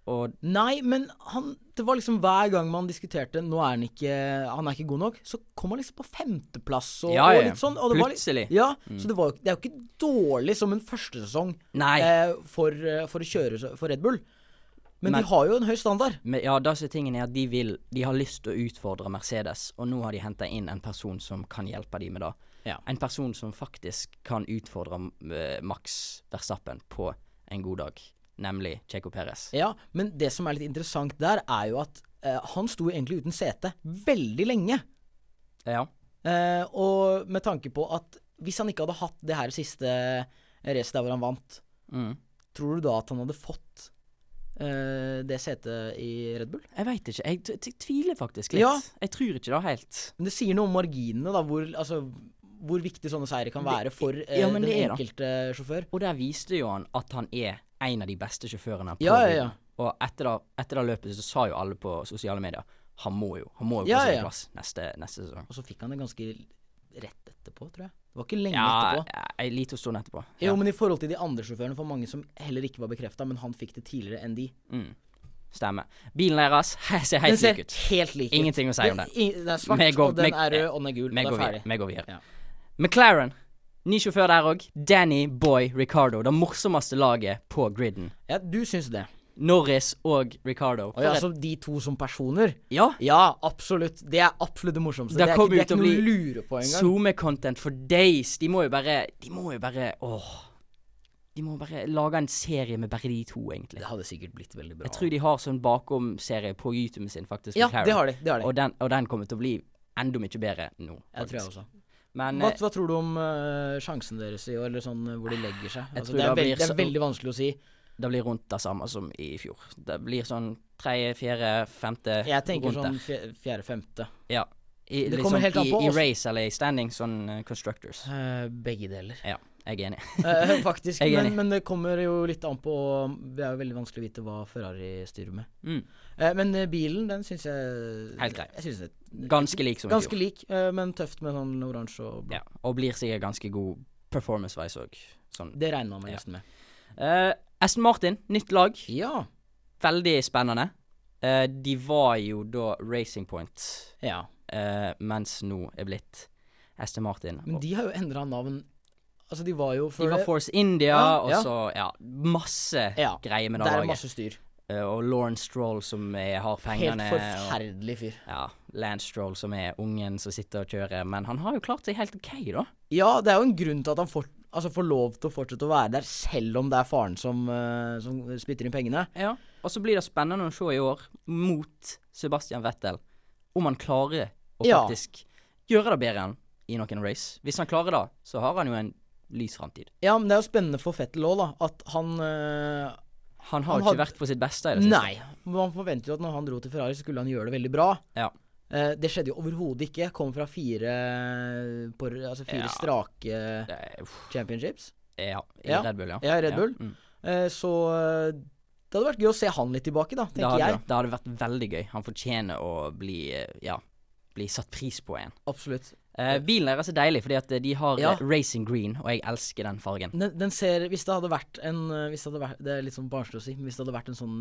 Speaker 4: Og
Speaker 5: Nei, men han Det var liksom hver gang man diskuterte Nå er han ikke Han er ikke god nok, så kom han liksom på femteplass og,
Speaker 4: Ja, ja,
Speaker 5: og litt sånn. Og det var litt-
Speaker 4: Plutselig. Mm.
Speaker 5: Så det, var, det er jo ikke dårlig som en førstesesong eh, for, eh, for å kjøre for Red Bull. Men,
Speaker 4: Men-
Speaker 5: de har jo en høy standard.
Speaker 4: Men ja, det som er tingen er at de vil De har lyst til å utfordre Mercedes, og nå har de henta inn en person som kan hjelpe dem med det.
Speaker 5: Ja.
Speaker 4: En person som faktisk kan utfordre uh, Max Verstappen på en god dag, nemlig Checo Perez.
Speaker 5: Ja, men det som er litt interessant der, er jo at eh, han sto egentlig uten sete veldig lenge.
Speaker 4: Ja.
Speaker 5: Eh, og med tanke på at hvis han ikke hadde hatt det her siste racet der hvor han vant,
Speaker 4: Mm.
Speaker 5: tror du da at han hadde fått eh, det setet i Red Bull?
Speaker 4: Jeg veit ikke. Jeg t tviler faktisk litt.
Speaker 5: Ja.
Speaker 4: Jeg tror ikke det helt.
Speaker 5: Men det sier noe om marginene, da, hvor, altså, hvor viktig sånne seire kan være for eh,
Speaker 4: ja,
Speaker 5: den
Speaker 4: da.
Speaker 5: enkelte sjåfør.
Speaker 4: Og der viste jo han at han er en av de beste sjåførene på
Speaker 5: Ja, ja, ja.
Speaker 4: Og etter det, løpet så sa jo alle på sosiale medier han må jo Han må jo få
Speaker 5: Ja,
Speaker 4: seg
Speaker 5: ja.
Speaker 4: plass neste, neste sesong.
Speaker 5: Og så fikk han det ganske rett etterpå, tror jeg. Det var ikke lenge
Speaker 4: Ja,
Speaker 5: etterpå.
Speaker 4: ei liten stund etterpå.
Speaker 5: Jo, men i forhold til de andre sjåførene, for mange som heller ikke var bekrefta, men han fikk det tidligere enn de.
Speaker 4: Mm. Stemmer. Bilen deres [laughs] ser helt lik ut.
Speaker 5: helt like.
Speaker 4: Ingenting å si om
Speaker 5: Det-
Speaker 4: den.
Speaker 5: Det er svart,
Speaker 4: går-
Speaker 5: og den er rød, og den er gul.
Speaker 4: Vi går
Speaker 5: er
Speaker 4: videre. Vi går videre.
Speaker 5: Ja.
Speaker 4: McLaren. Ny sjåfør der òg. Danny Boy Ricardo. Det morsomste laget på griden.
Speaker 5: Ja, du syns det.
Speaker 4: Norris og Ricardo.
Speaker 5: Og ja, altså de to som personer.
Speaker 4: ja.
Speaker 5: Ja, absolutt. Det er absolutt det morsomste.
Speaker 4: Det
Speaker 5: Det, er ikke, det er ikke noe å lure på engang.
Speaker 4: SoMe-content for days. De må jo bare De må jo bare Åh. De må bare lage en serie med bare de to, egentlig.
Speaker 5: Det hadde sikkert blitt veldig bra.
Speaker 4: Jeg tror de har sånn bakom-serie på YouTube sin, faktisk.
Speaker 5: Ja, det har de. Det har de.
Speaker 4: Og den, og den kommer til å bli enda mye bedre nå.
Speaker 5: Jeg tror jeg også.
Speaker 4: Men
Speaker 5: Hva,
Speaker 4: eh,
Speaker 5: hva tror du om uh, sjansen deres i år, eller sånn eh, hvor de legger seg? Altså, det, er
Speaker 4: det
Speaker 5: veld, det er veldig vanskelig å si.
Speaker 4: det blir rundt det samme som i fjor. Det blir sånn tredje, fjerde, femte
Speaker 5: Jeg tenker sånn fjerde-femte.
Speaker 4: Ja. I,
Speaker 5: Det
Speaker 4: liksom,
Speaker 5: kommer helt an på
Speaker 4: I
Speaker 5: oss.
Speaker 4: race eller i standing, sånn uh, constructors.
Speaker 5: Uh, begge deler.
Speaker 4: Ja, jeg er enig. [laughs]
Speaker 5: Eh, faktisk. [laughs]
Speaker 4: Er
Speaker 5: men,
Speaker 4: enig.
Speaker 5: men det kommer jo litt an på Det er jo veldig vanskelig å vite hva Ferrari styrer med.
Speaker 4: Mm.
Speaker 5: Eh, men eh, bilen, den syns jeg
Speaker 4: Helt grei.
Speaker 5: Jeg synes det
Speaker 4: Ganske lik som i
Speaker 5: Ganske
Speaker 4: fjor.
Speaker 5: lik, eh, men tøft med sånn oransje og blå.
Speaker 4: Ja, og blir sikkert ganske god performance-wise òg. Sånn.
Speaker 5: Det regner man med
Speaker 4: Ja.
Speaker 5: nesten med.
Speaker 4: Eh, Aston Martin, nytt lag.
Speaker 5: Ja.
Speaker 4: Veldig spennende. Eh, de var jo da Racing Point,
Speaker 5: ja.
Speaker 4: eh, mens nå er blitt Aston Martin.
Speaker 5: Men de har jo endra navn Altså, de var jo før
Speaker 4: de
Speaker 5: var
Speaker 4: Force India,
Speaker 5: Ja,
Speaker 4: og
Speaker 5: ja.
Speaker 4: så ja, masse
Speaker 5: Ja,
Speaker 4: greier med det
Speaker 5: Der er masse styr.
Speaker 4: Eh, og Lauren Stroll som er, har pengene. Helt
Speaker 5: forferdelig fyr.
Speaker 4: ja, Lance Stroll som er ungen som sitter og kjører. Men han har jo klart seg helt OK, da.
Speaker 5: Ja, det er jo en grunn til at han får, altså får lov til å fortsette å være der, selv om det er faren som, uh, som spytter inn pengene.
Speaker 4: Ja. Og så blir det spennende å se i år, mot Sebastian Vettel, om han klarer å
Speaker 5: Ja.
Speaker 4: faktisk gjøre det bedre enn i noen race. Hvis han klarer det, så har han jo en lys framtid.
Speaker 5: Ja, men det er jo spennende for Fettel òg, da. At han eh,
Speaker 4: Han har jo ikke
Speaker 5: had...
Speaker 4: vært på sitt beste i det siste.
Speaker 5: Nei. Man forventer jo at når han dro til Ferrari, så skulle han gjøre det veldig bra.
Speaker 4: Ja.
Speaker 5: Eh, det skjedde jo overhodet ikke. Kom fra fire, på, altså fire
Speaker 4: Ja.
Speaker 5: strake
Speaker 4: er,
Speaker 5: championships.
Speaker 4: ja, i
Speaker 5: Ja.
Speaker 4: Red Bull, ja.
Speaker 5: Ja, Red Bull.
Speaker 4: Mm.
Speaker 5: Eh, så eh, det hadde vært gøy å se han litt tilbake, da,
Speaker 4: Det,
Speaker 5: tenker
Speaker 4: hadde,
Speaker 5: jeg.
Speaker 4: det hadde vært veldig gøy. Han fortjener å bli, eh, ja, bli satt pris på igjen.
Speaker 5: Absolutt.
Speaker 4: Eh, bilen deres er deilig, fordi at de har
Speaker 5: Ja.
Speaker 4: eh, racing green, og jeg elsker den fargen.
Speaker 5: Den, den ser Hvis det hadde vært en eh, hvis det, hadde vært, det er litt sånn barnslig å si, men hvis det hadde vært en sånn,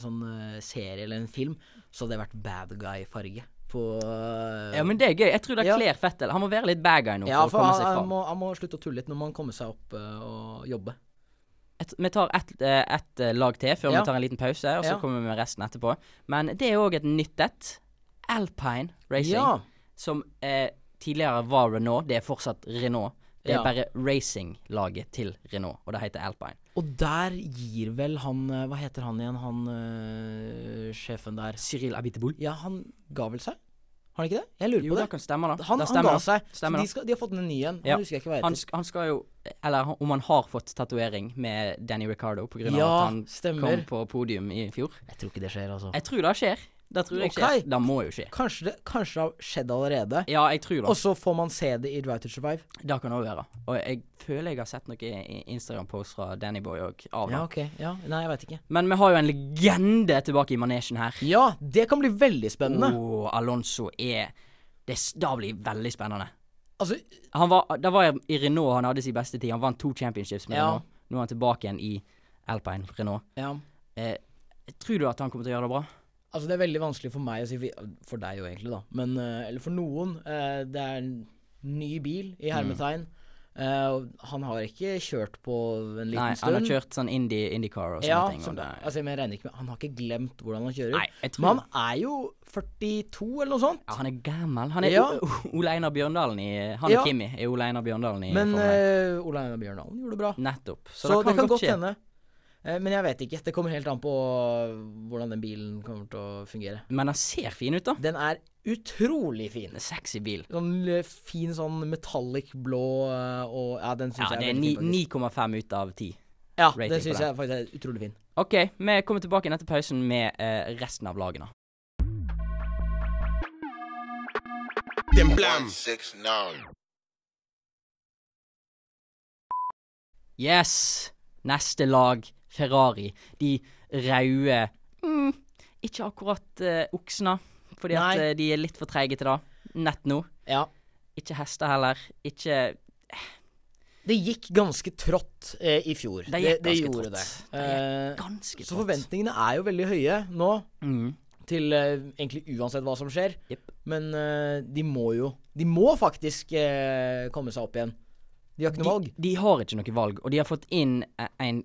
Speaker 5: sånn serie eller en film, så hadde det vært bad guy-farge på
Speaker 4: Ja, men det er gøy. Jeg tror det
Speaker 5: Ja.
Speaker 4: kler Fettel. Han må være litt bad guy nå
Speaker 5: ja,
Speaker 4: for komme seg
Speaker 5: han, han, må, han må slutte å tulle litt når man kommer seg opp uh, og jobbe.
Speaker 4: Et, vi tar ett eh, lag til før
Speaker 5: Ja.
Speaker 4: vi tar en liten pause, og så
Speaker 5: Ja.
Speaker 4: kommer vi med resten etterpå. Men det er òg et nytt et. Alpine Racing,
Speaker 5: Ja.
Speaker 4: som eh, tidligere var Renault. Det er fortsatt Renault. Det er
Speaker 5: Ja.
Speaker 4: bare racinglaget til Renault, og det heter Alpine.
Speaker 5: Og der gir vel han eh, Hva heter han igjen, han øh, sjefen der?
Speaker 4: Cyril Abiteboul.
Speaker 5: Ja, han ga vel seg? Har han ikke det? Jeg lurer
Speaker 4: Jo,
Speaker 5: på
Speaker 4: det Jo,
Speaker 5: det.
Speaker 4: kan stemme, da.
Speaker 5: Han, han ga seg.
Speaker 4: Stemmer
Speaker 5: de, skal, de har fått en ny en. Han husker jeg ikke hva heter.
Speaker 4: Han, han skal jo Eller om han har fått tatovering med Danny Ricardo på grunn av
Speaker 5: Ja,
Speaker 4: at han
Speaker 5: stemmer.
Speaker 4: kom på podium i fjor.
Speaker 5: Jeg tror ikke det skjer, altså.
Speaker 4: Jeg tror det skjer. Det tror jeg
Speaker 5: okay.
Speaker 4: skjer. Det må jo skje.
Speaker 5: Kanskje det, kanskje det har skjedd allerede.
Speaker 4: Ja, jeg tror det.
Speaker 5: Og så får man se det i Drive to Survive.
Speaker 4: Det kan òg være. Og jeg føler jeg har sett noe i Instagram-post fra Danny Boy òg
Speaker 5: Ja,
Speaker 4: det.
Speaker 5: ok. Ja, Nei, jeg veit ikke.
Speaker 4: Men vi har jo en legende tilbake i manesjen her.
Speaker 5: Ja, det kan bli veldig spennende.
Speaker 4: Oh, Alonso er Det da blir veldig spennende.
Speaker 5: Altså,
Speaker 4: Han var, det var i Renault han hadde sin beste tid. Han vant to championships med
Speaker 5: Ja.
Speaker 4: Renault. Nå er han tilbake igjen i Alpine Renault.
Speaker 5: ja.
Speaker 4: Eh, tror du at han kommer til å gjøre det bra?
Speaker 5: Altså, det er veldig vanskelig for meg å si For deg jo, egentlig, da. Men eh, Eller for noen. eh, det er en ny bil,
Speaker 4: Mm.
Speaker 5: i hermetegn. Mm. Uh, han har ikke kjørt på en liten
Speaker 4: Nei,
Speaker 5: stund.
Speaker 4: han har kjørt sånn indie, IndyCar og sånne
Speaker 5: ja,
Speaker 4: ting.
Speaker 5: Som,
Speaker 4: Og det,
Speaker 5: altså, men jeg regner ikke med Han har ikke glemt hvordan han kjører.
Speaker 4: nei, tror
Speaker 5: Men han er jo 42, eller noe sånt.
Speaker 4: ja, Han er gammel. Han er
Speaker 5: Ja.
Speaker 4: Ole Einar Bjørndalen i Han
Speaker 5: Ja.
Speaker 4: og Kimi er Ole Einar Bjørndalen i
Speaker 5: Men uh, Ole Einar Bjørndalen gjorde det bra.
Speaker 4: Nettopp. Så,
Speaker 5: Så,
Speaker 4: det kan, godt
Speaker 5: hende. Eh, men jeg vet ikke. Det kommer helt an på hvordan den bilen kommer til å fungere.
Speaker 4: Men den ser fin ut, da.
Speaker 5: Den er utrolig fin.
Speaker 4: En sexy bil.
Speaker 5: Sånn fin sånn metallic blå eh, og Ja, den syns
Speaker 4: Ja,
Speaker 5: jeg er
Speaker 4: er
Speaker 5: fin.
Speaker 4: Ja,
Speaker 5: det er
Speaker 4: 9,5 ut av 10.
Speaker 5: Ja,
Speaker 4: rating
Speaker 5: den
Speaker 4: på
Speaker 5: syns jeg faktisk er utrolig fin.
Speaker 4: OK, vi kommer tilbake etter pausen med eh, resten av lagene.
Speaker 6: Blam.
Speaker 4: Yes! Neste lag, Ferrari. De røde mm, Ikke akkurat uh, oksene, fordi at
Speaker 5: Nei.
Speaker 4: eh, de er litt for treige til det. Nett nå.
Speaker 5: Ja.
Speaker 4: Ikke hester heller. Ikke eh,
Speaker 5: Det gikk ganske trått eh, i fjor.
Speaker 4: Det gikk ganske
Speaker 5: gjorde
Speaker 4: trått.
Speaker 5: det.
Speaker 4: Det Ganske
Speaker 5: så forventningene er jo veldig høye nå,
Speaker 4: Mm.
Speaker 5: til eh, egentlig uansett hva som skjer.
Speaker 4: Yep.
Speaker 5: Men eh, de må jo De må faktisk komme seg opp igjen. De har ikke noe valg.
Speaker 4: De, de har ikke noe valg, og de har fått inn eh, en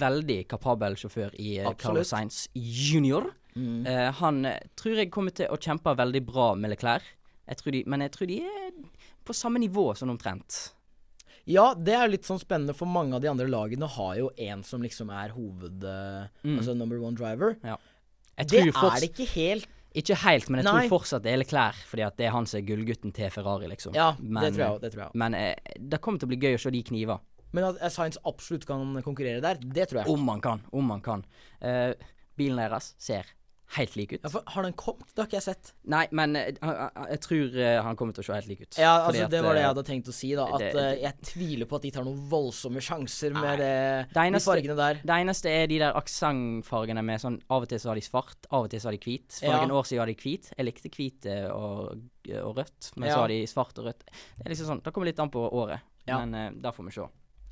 Speaker 4: veldig kapabel sjåfør i eh, Carlos Sainz junior.
Speaker 5: Mm.
Speaker 4: Eh, han eh, tror jeg kommer til å kjempe veldig bra med Leclerc, jeg tror de, men jeg tror de er på samme nivå sånn omtrent.
Speaker 5: Ja, det er litt sånn spennende, for mange av de andre lagene har jo en som liksom er hoved...
Speaker 4: Mm.
Speaker 5: Altså number one driver.
Speaker 4: Jeg
Speaker 5: Det er det ikke helt
Speaker 4: Ikke helt, men jeg
Speaker 5: Nei.
Speaker 4: tror fortsatt det er Leclerc, fordi at det er han som er gullgutten til Ferrari, liksom.
Speaker 5: Ja,
Speaker 4: men,
Speaker 5: det tror jeg. Det tror jeg også.
Speaker 4: Men eh, det kommer til å bli gøy å se de kniver.
Speaker 5: Men at Science absolutt kan konkurrere der, det tror jeg.
Speaker 4: Om man kan. Om han kan. Eh, bilen deres ser helt lik ut.
Speaker 5: Ja, for Har den kommet? Det har ikke jeg sett.
Speaker 4: Nei, men jeg, han- jeg tror eh, han kommer til å se helt lik ut.
Speaker 5: Ja, altså
Speaker 4: at,
Speaker 5: Det var det jeg
Speaker 4: eh,
Speaker 5: hadde tenkt å si, da. At
Speaker 4: det-
Speaker 5: eh, jeg tviler på at de tar noen voldsomme sjanser
Speaker 4: Nei.
Speaker 5: med det,
Speaker 4: Det
Speaker 5: de fargene der.
Speaker 4: Det eneste er de der aksentfargene med sånn Av og til så har de svart, av og til så har de hvit. For
Speaker 5: Ja.
Speaker 4: noen år siden var de hvit. Jeg likte hvit eh, og, og rødt, men
Speaker 5: Ja.
Speaker 4: så har de svart og rødt. Det er liksom sånn, Det kommer litt an på året,
Speaker 5: Ja.
Speaker 4: men uh, da får vi se.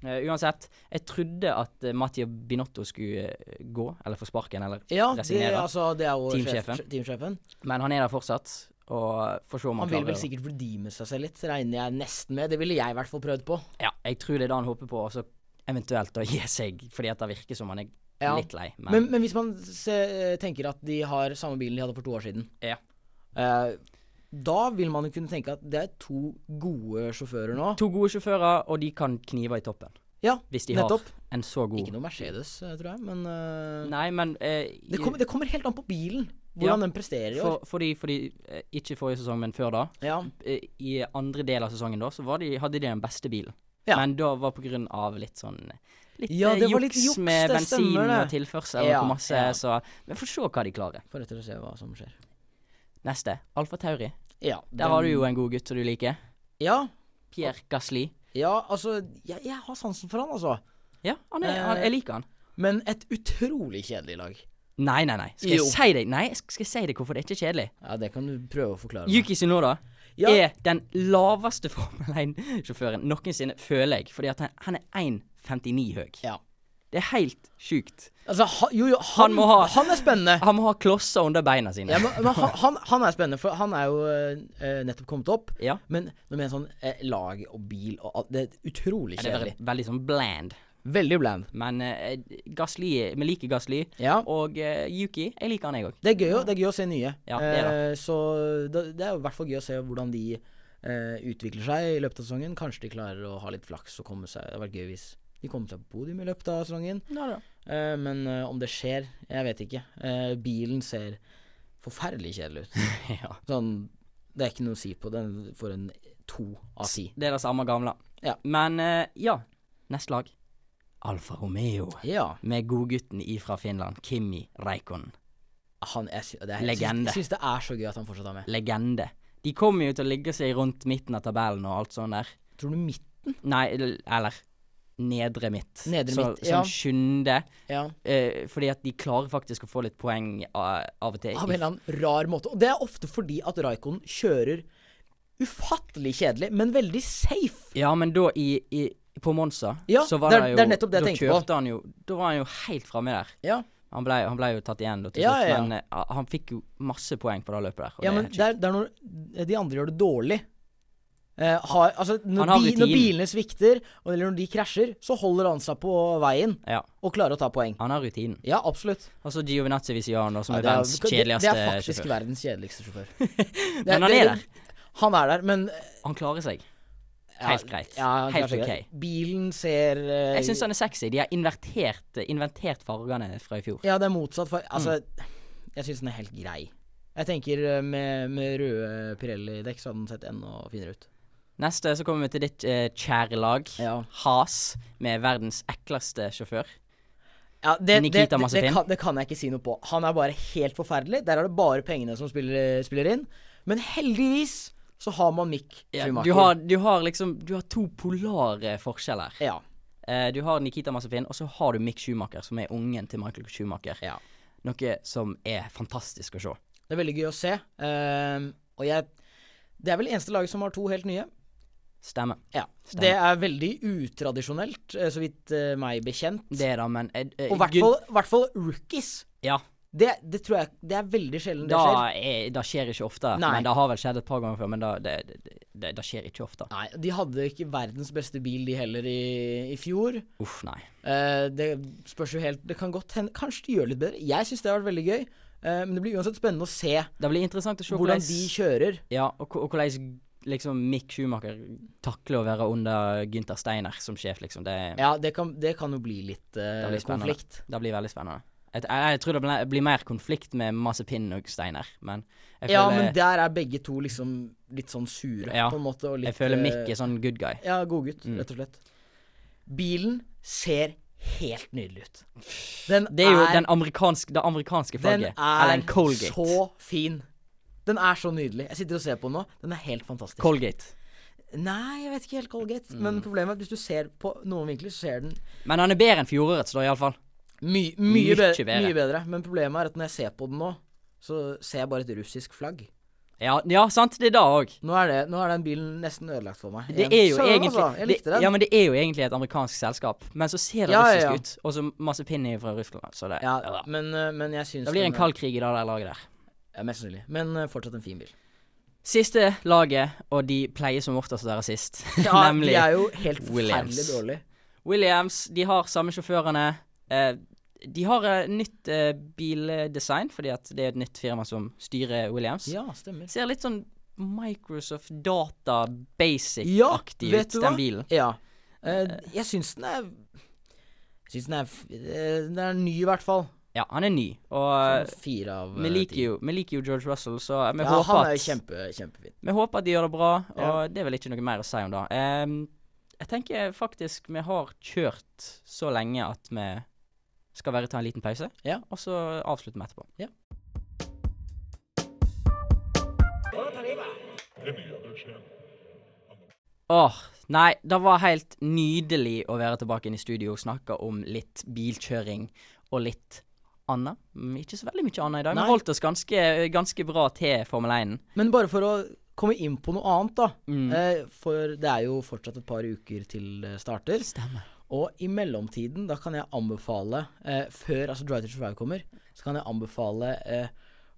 Speaker 4: Eh, uansett, jeg trodde at uh, Mattia Binotto skulle uh, gå, eller få sparken, eller
Speaker 5: Ja, det,
Speaker 4: resignere.
Speaker 5: altså, det er jo
Speaker 4: Teamsjefen.
Speaker 5: sjef- teamsjefen.
Speaker 4: Men han er der fortsatt, og får se om han,
Speaker 5: Han vil vel sikkert redeeme seg selv litt, regner jeg nesten med. Det ville jeg i hvert fall prøvd på.
Speaker 4: Ja, jeg tror det er det han håper på, og så eventuelt å [laughs] gi seg, fordi at det virker som han er
Speaker 5: Ja.
Speaker 4: litt lei. Men,
Speaker 5: Men, men hvis man se, tenker at de har samme bilen de hadde for to år siden,
Speaker 4: Ja.
Speaker 5: eh, da vil man jo kunne tenke at det er to gode sjåfører nå.
Speaker 4: to gode sjåfører, og de kan knive i toppen.
Speaker 5: Ja,
Speaker 4: Hvis de
Speaker 5: nettopp.
Speaker 4: har en så god
Speaker 5: Ikke noe Mercedes, eh, tror jeg, men uh,
Speaker 4: Nei, men uh,
Speaker 5: det, kommer, det kommer helt an på bilen.
Speaker 4: Ja,
Speaker 5: Hvordan den presterer i
Speaker 4: for,
Speaker 5: år.
Speaker 4: fordi, fordi eh, Ikke forrige sesong, men før da.
Speaker 5: Ja.
Speaker 4: I andre del av sesongen da, så var de, hadde de den beste bilen.
Speaker 5: Ja.
Speaker 4: Men da var på grunn av litt sånn Litt
Speaker 5: Ja, det var litt
Speaker 4: juks
Speaker 5: juks,
Speaker 4: med bensin
Speaker 5: stemmer
Speaker 4: og tilførsel
Speaker 5: Ja,
Speaker 4: og masse,
Speaker 5: ja.
Speaker 4: så Vi får se hva de klarer.
Speaker 5: For etter å se hva som skjer.
Speaker 4: Neste. Alfa Tauri.
Speaker 5: Ja.
Speaker 4: Der har du jo en god gutt som du liker.
Speaker 5: Ja.
Speaker 4: Pierre Gasli.
Speaker 5: Ja, altså Jeg, jeg har sansen for han, altså.
Speaker 4: Ja, han er, han,
Speaker 5: Eh,
Speaker 4: jeg liker han.
Speaker 5: Men et utrolig kjedelig lag.
Speaker 4: Nei, nei, nei. Skal
Speaker 5: Jo.
Speaker 4: jeg si deg Nei, skal jeg si deg hvorfor det er ikke kjedelig?
Speaker 5: Ja, det kan du prøve å forklare. meg.
Speaker 4: Yuki Sinoda
Speaker 5: Ja.
Speaker 4: er den laveste [laughs] Formel 1-sjåføren noensinne, føler jeg. Fordi han, han er 1,59 høy.
Speaker 5: Ja.
Speaker 4: Det er helt sjukt.
Speaker 5: Altså, ha, jo, jo, han,
Speaker 4: Han må ha-
Speaker 5: han er spennende.
Speaker 4: Han må ha klosser under beina sine.
Speaker 5: Ja, men, men han, han, er spennende, for han er jo uh, nettopp kommet opp.
Speaker 4: Ja.
Speaker 5: Men når med sånn uh, lag og bil og alt Det er utrolig kjedelig.
Speaker 4: veldig, veldig sånn bland.
Speaker 5: Veldig bland.
Speaker 4: Men uh, Gasli Vi liker Gasly.
Speaker 5: Ja.
Speaker 4: Og uh, Yuki, jeg liker han, jeg òg.
Speaker 5: Det det er gøy å se nye.
Speaker 4: Ja, det er
Speaker 5: Eh, så det, det er i hvert fall gøy å se hvordan de utvikler seg i løpet av sesongen. Kanskje de klarer å ha litt flaks og komme seg Det hadde vært gøy hvis de kommer seg på podium i løpet av sesongen. Eh, men uh, om det skjer, jeg vet ikke. Uh, bilen ser forferdelig kjedelig ut. [laughs]
Speaker 4: ja.
Speaker 5: Sånn Det er ikke noe å si på. Den får en to av ti.
Speaker 4: Det er det samme gamle.
Speaker 5: Ja.
Speaker 4: Men ja, neste lag. Alfa Romeo.
Speaker 5: Ja.
Speaker 4: Med godgutten ifra Finland, Kimi Reikon.
Speaker 5: Han, jeg, det er,
Speaker 4: Legende.
Speaker 5: Jeg syns det er så gøy at han fortsatt er med.
Speaker 4: Legende. De kommer jo til å ligge seg rundt midten av tabellen og alt sånt der.
Speaker 5: Tror du midten?
Speaker 4: Nei, eller- eller nedre midt.
Speaker 5: Nedre
Speaker 4: så,
Speaker 5: midt, ja.
Speaker 4: Som sjuende.
Speaker 5: Ja.
Speaker 4: Eh, fordi at de klarer faktisk å få litt poeng av, av og til.
Speaker 5: Av en eller annen rar måte. Og det er ofte fordi at Raikon kjører ufattelig kjedelig, men veldig safe.
Speaker 4: Ja, men da i, i på Monza,
Speaker 5: Ja,
Speaker 4: så var
Speaker 5: det
Speaker 4: det jo
Speaker 5: det er nettopp det jeg tenkte på.
Speaker 4: han jo Da var han jo helt framme der.
Speaker 5: Ja,
Speaker 4: Han ble, ble jo tatt igjen da til
Speaker 5: Ja,
Speaker 4: slutt, men uh, han fikk jo masse poeng på det løpet der.
Speaker 5: ja
Speaker 4: det
Speaker 5: men det er, det er når de andre gjør det dårlig. Eh, har, altså, når,
Speaker 4: Han har
Speaker 5: bi, når bilene svikter, eller når de krasjer, så holder han seg på veien
Speaker 4: Ja,
Speaker 5: og klarer å ta poeng.
Speaker 4: han har rutinen.
Speaker 5: Ja, absolutt.
Speaker 4: Og så Giovinazzi Visiano, som
Speaker 5: Ja,
Speaker 4: er
Speaker 5: det, er,
Speaker 4: verdens kjedeligste sjåfør.
Speaker 5: det er faktisk
Speaker 4: sjåfør.
Speaker 5: verdens kjedeligste sjåfør. [laughs] Det
Speaker 4: Men han
Speaker 5: det-
Speaker 4: er der.
Speaker 5: Han er der, men
Speaker 4: Han klarer seg. Helt greit.
Speaker 5: Ja,
Speaker 4: Helt ok.
Speaker 5: greit. Bilen ser uh,
Speaker 4: Jeg syns han er sexy. De har invertert, inventert fargene fra i fjor.
Speaker 5: Ja, det er motsatt. farge. altså,
Speaker 4: Mm.
Speaker 5: jeg syns den er helt grei. Jeg tenker eh, med, med røde Pirelli-dekk så hadde den sett enda finere ut.
Speaker 4: Neste så kommer vi til ditt eh, kjære lag.
Speaker 5: Ja.
Speaker 4: Has, med verdens ekleste sjåfør.
Speaker 5: Ja, det, det,
Speaker 4: Nikita
Speaker 5: det, det, kan, det kan jeg ikke si noe på. Han er bare helt forferdelig. Der er det bare pengene som spiller, spiller inn. Men heldigvis så har man Mick
Speaker 4: Ja,
Speaker 5: Schumacher.
Speaker 4: du, har, du har liksom Du har to polare forskjeller.
Speaker 5: Ja.
Speaker 4: Eh, du har Nikita Massefin og så har du Mick Schumacher, som er ungen til Michael Schumacher.
Speaker 5: ja.
Speaker 4: Noe som er fantastisk å se.
Speaker 5: Det er veldig gøy å se. Uh, og jeg Det er vel eneste laget som har to helt nye.
Speaker 4: Stemmer.
Speaker 5: Ja.
Speaker 4: Stemmer.
Speaker 5: Det er veldig utradisjonelt, eh, så vidt eh, meg bekjent.
Speaker 4: Det da, men uh,
Speaker 5: Og i hvert fall- rookies.
Speaker 4: Ja.
Speaker 5: Det, det tror jeg Det er veldig sjelden det
Speaker 4: Da,
Speaker 5: skjer.
Speaker 4: er, da skjer ikke ofte.
Speaker 5: Nei.
Speaker 4: Men det har vel skjedd et par ganger før. Men da, det, det, det, det skjer ikke ofte.
Speaker 5: Nei, de hadde ikke verdens beste bil, de heller, i, i fjor.
Speaker 4: Uff, nei.
Speaker 5: Uh, det spørs jo helt Det kan godt hende Kanskje de gjør litt bedre. Jeg syns det har vært veldig gøy. Uh, men det blir uansett spennende å se
Speaker 4: Det blir interessant å se
Speaker 5: hvordan de kjører.
Speaker 4: Ja, og, og hvordan liksom Mick Schumacher takler å være under Gynter Steiner som sjef, liksom. Det,
Speaker 5: Ja, det kan, det kan jo bli litt uh,
Speaker 4: Det
Speaker 5: konflikt.
Speaker 4: det blir veldig spennende. Jeg, jeg, jeg tror det blir, blir mer konflikt med Mazepin og Steiner, men
Speaker 5: Ja, men der er begge to liksom litt sånn sure,
Speaker 4: Ja,
Speaker 5: på en måte. Og litt,
Speaker 4: jeg føler Mick
Speaker 5: eh,
Speaker 4: er sånn good guy.
Speaker 5: Ja, godgutt,
Speaker 4: Mm.
Speaker 5: rett og slett. Bilen ser helt nydelig ut. Den
Speaker 4: Det er jo den amerikanske, det amerikanske flagget. Den
Speaker 5: er
Speaker 4: Colgate.
Speaker 5: så fin. Den er så nydelig. Jeg sitter og ser på den nå. Den er helt fantastisk.
Speaker 4: Colgate.
Speaker 5: Nei, jeg vet ikke helt Colgate.
Speaker 4: Mm.
Speaker 5: Men problemet er at hvis du ser på noen vinkler, så ser den
Speaker 4: Men den er bedre enn fjorårets, da, iallfall.
Speaker 5: my, mye, bedre,
Speaker 4: bedre.
Speaker 5: mye bedre. Men problemet er at når jeg ser på den nå, så ser jeg bare et russisk flagg.
Speaker 4: Ja, ja, sant. Det er da òg.
Speaker 5: Nå nå er den bilen nesten ødelagt for meg.
Speaker 4: Det er jo
Speaker 5: Søren,
Speaker 4: egentlig
Speaker 5: altså. Jeg likte
Speaker 4: det,
Speaker 5: den.
Speaker 4: Ja, men det er jo egentlig et amerikansk selskap. Men så ser det
Speaker 5: Ja,
Speaker 4: russisk
Speaker 5: ja.
Speaker 4: ut. Og så masse pinner fra Russland. Så det,
Speaker 5: Ja, men, eh, men jeg syns
Speaker 4: Det blir en kald krig i det der laget der.
Speaker 5: Ja, mest sannsynlig. Men eh, fortsatt en fin bil.
Speaker 4: Siste laget, og de pleier som oftest å være sist,
Speaker 5: Ja, [laughs]
Speaker 4: nemlig
Speaker 5: de er jo helt
Speaker 4: Williams.
Speaker 5: forferdelig dårlige.
Speaker 4: Williams. De har samme sjåførene. Eh, de har eh, nytt eh, bildesign, fordi at det er et nytt firma som styrer Williams.
Speaker 5: Ja, stemmer.
Speaker 4: Ser litt sånn Microsoft Data Basic-aktig
Speaker 5: ja,
Speaker 4: ut, den bilen.
Speaker 5: Ja. Eh, jeg syns den er Jeg syns den er eh, Den er ny, i hvert fall.
Speaker 4: Ja, han er ny, og
Speaker 5: Sånn fire av
Speaker 4: vi
Speaker 5: eh,
Speaker 4: liker, jo, vi liker jo George Russell, så vi
Speaker 5: Ja,
Speaker 4: håper
Speaker 5: han er
Speaker 4: at
Speaker 5: kjempe, kjempefin.
Speaker 4: Vi håper at de gjør det bra, og
Speaker 5: Ja.
Speaker 4: det er vel ikke noe mer å si om det. Um, jeg tenker faktisk vi har kjørt så lenge at vi skal bare ta en liten pause,
Speaker 5: Ja.
Speaker 4: og så avslutter vi etterpå.
Speaker 5: Ja.
Speaker 4: Åh, nei, det var helt nydelig å være tilbake inn i studio og snakke om litt bilkjøring og litt annet. Mm, Ikke så veldig mye annet i dag. Vi holdt oss ganske, ganske bra til Formel 1.
Speaker 5: Men bare for å komme inn på noe annet, da.
Speaker 4: Mm.
Speaker 5: Eh, for det er jo fortsatt et par uker til det starter.
Speaker 4: Stemmer.
Speaker 5: Og i mellomtiden, da kan jeg anbefale eh, Før altså Drive to Survive kommer, så kan jeg anbefale eh,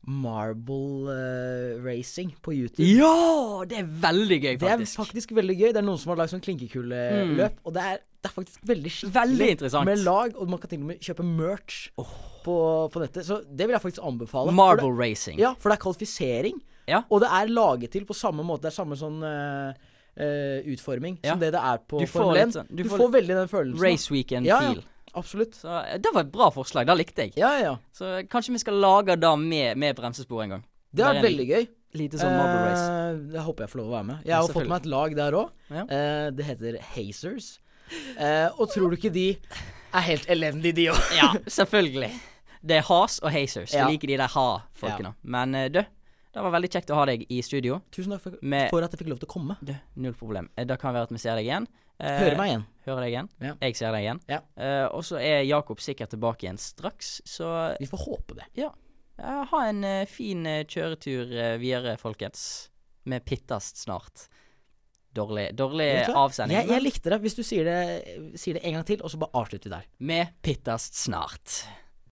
Speaker 5: Marble uh, Racing på YouTube.
Speaker 4: Ja! Det er veldig gøy, faktisk.
Speaker 5: Det er
Speaker 4: faktisk.
Speaker 5: veldig gøy. Det er noen som har lagd sånn klinkekuleløp, og det er, det er faktisk veldig skikkelig
Speaker 4: Veldig interessant.
Speaker 5: med lag, og man kan til og med kjøpe merch på, på nettet. Så det vil jeg faktisk anbefale.
Speaker 4: Marble
Speaker 5: det,
Speaker 4: Racing.
Speaker 5: ja, for det er kvalifisering,
Speaker 4: Ja.
Speaker 5: og det er laget til på samme måte. Det er samme sånn uh, Uh, utforming
Speaker 4: Ja.
Speaker 5: som det det er på Formel 1.
Speaker 4: sånn-
Speaker 5: du,
Speaker 4: du
Speaker 5: får,
Speaker 4: litt,
Speaker 5: veldig den følelsen.
Speaker 4: Race Weekend
Speaker 5: Ja, ja. Absolutt.
Speaker 4: Så eh, det var et bra forslag. Det likte jeg.
Speaker 5: Ja, ja.
Speaker 4: Så eh, kanskje vi skal lage det med, med bremsespor en gang.
Speaker 5: Det
Speaker 4: har
Speaker 5: er veldig gøy.
Speaker 4: Lite sånn marble race.
Speaker 5: Eh, det håper jeg får lov å være med. Jeg har fått meg et lag der òg.
Speaker 4: Ja.
Speaker 5: det heter Hazers. Eh, og tror du ikke de er helt elendige, de òg?
Speaker 4: Ja, [laughs] selvfølgelig. Det er Has og Hazers. Jeg liker de der ha-folkene. Men eh, du, det var veldig kjekt å ha deg i studio.
Speaker 5: Tusen takk for, for at jeg fikk lov til å komme.
Speaker 4: Du, null problem. Eh, Det kan være at vi ser deg igjen. Eh,
Speaker 5: Høre meg igjen.
Speaker 4: Hører deg igjen.
Speaker 5: Ja.
Speaker 4: Jeg ser deg igjen.
Speaker 5: Ja.
Speaker 4: Uh, og så er Jakob sikkert tilbake igjen straks, så
Speaker 5: Vi får håpe det.
Speaker 4: ja. Uh, ha en uh, fin kjøretur videre, folkens. Med pittast snart. Dårlig, dårlig avsending.
Speaker 5: Jeg, jeg likte det hvis du sier det, sier det en gang til, og så bare avslutter vi der.
Speaker 4: Med pittast snart.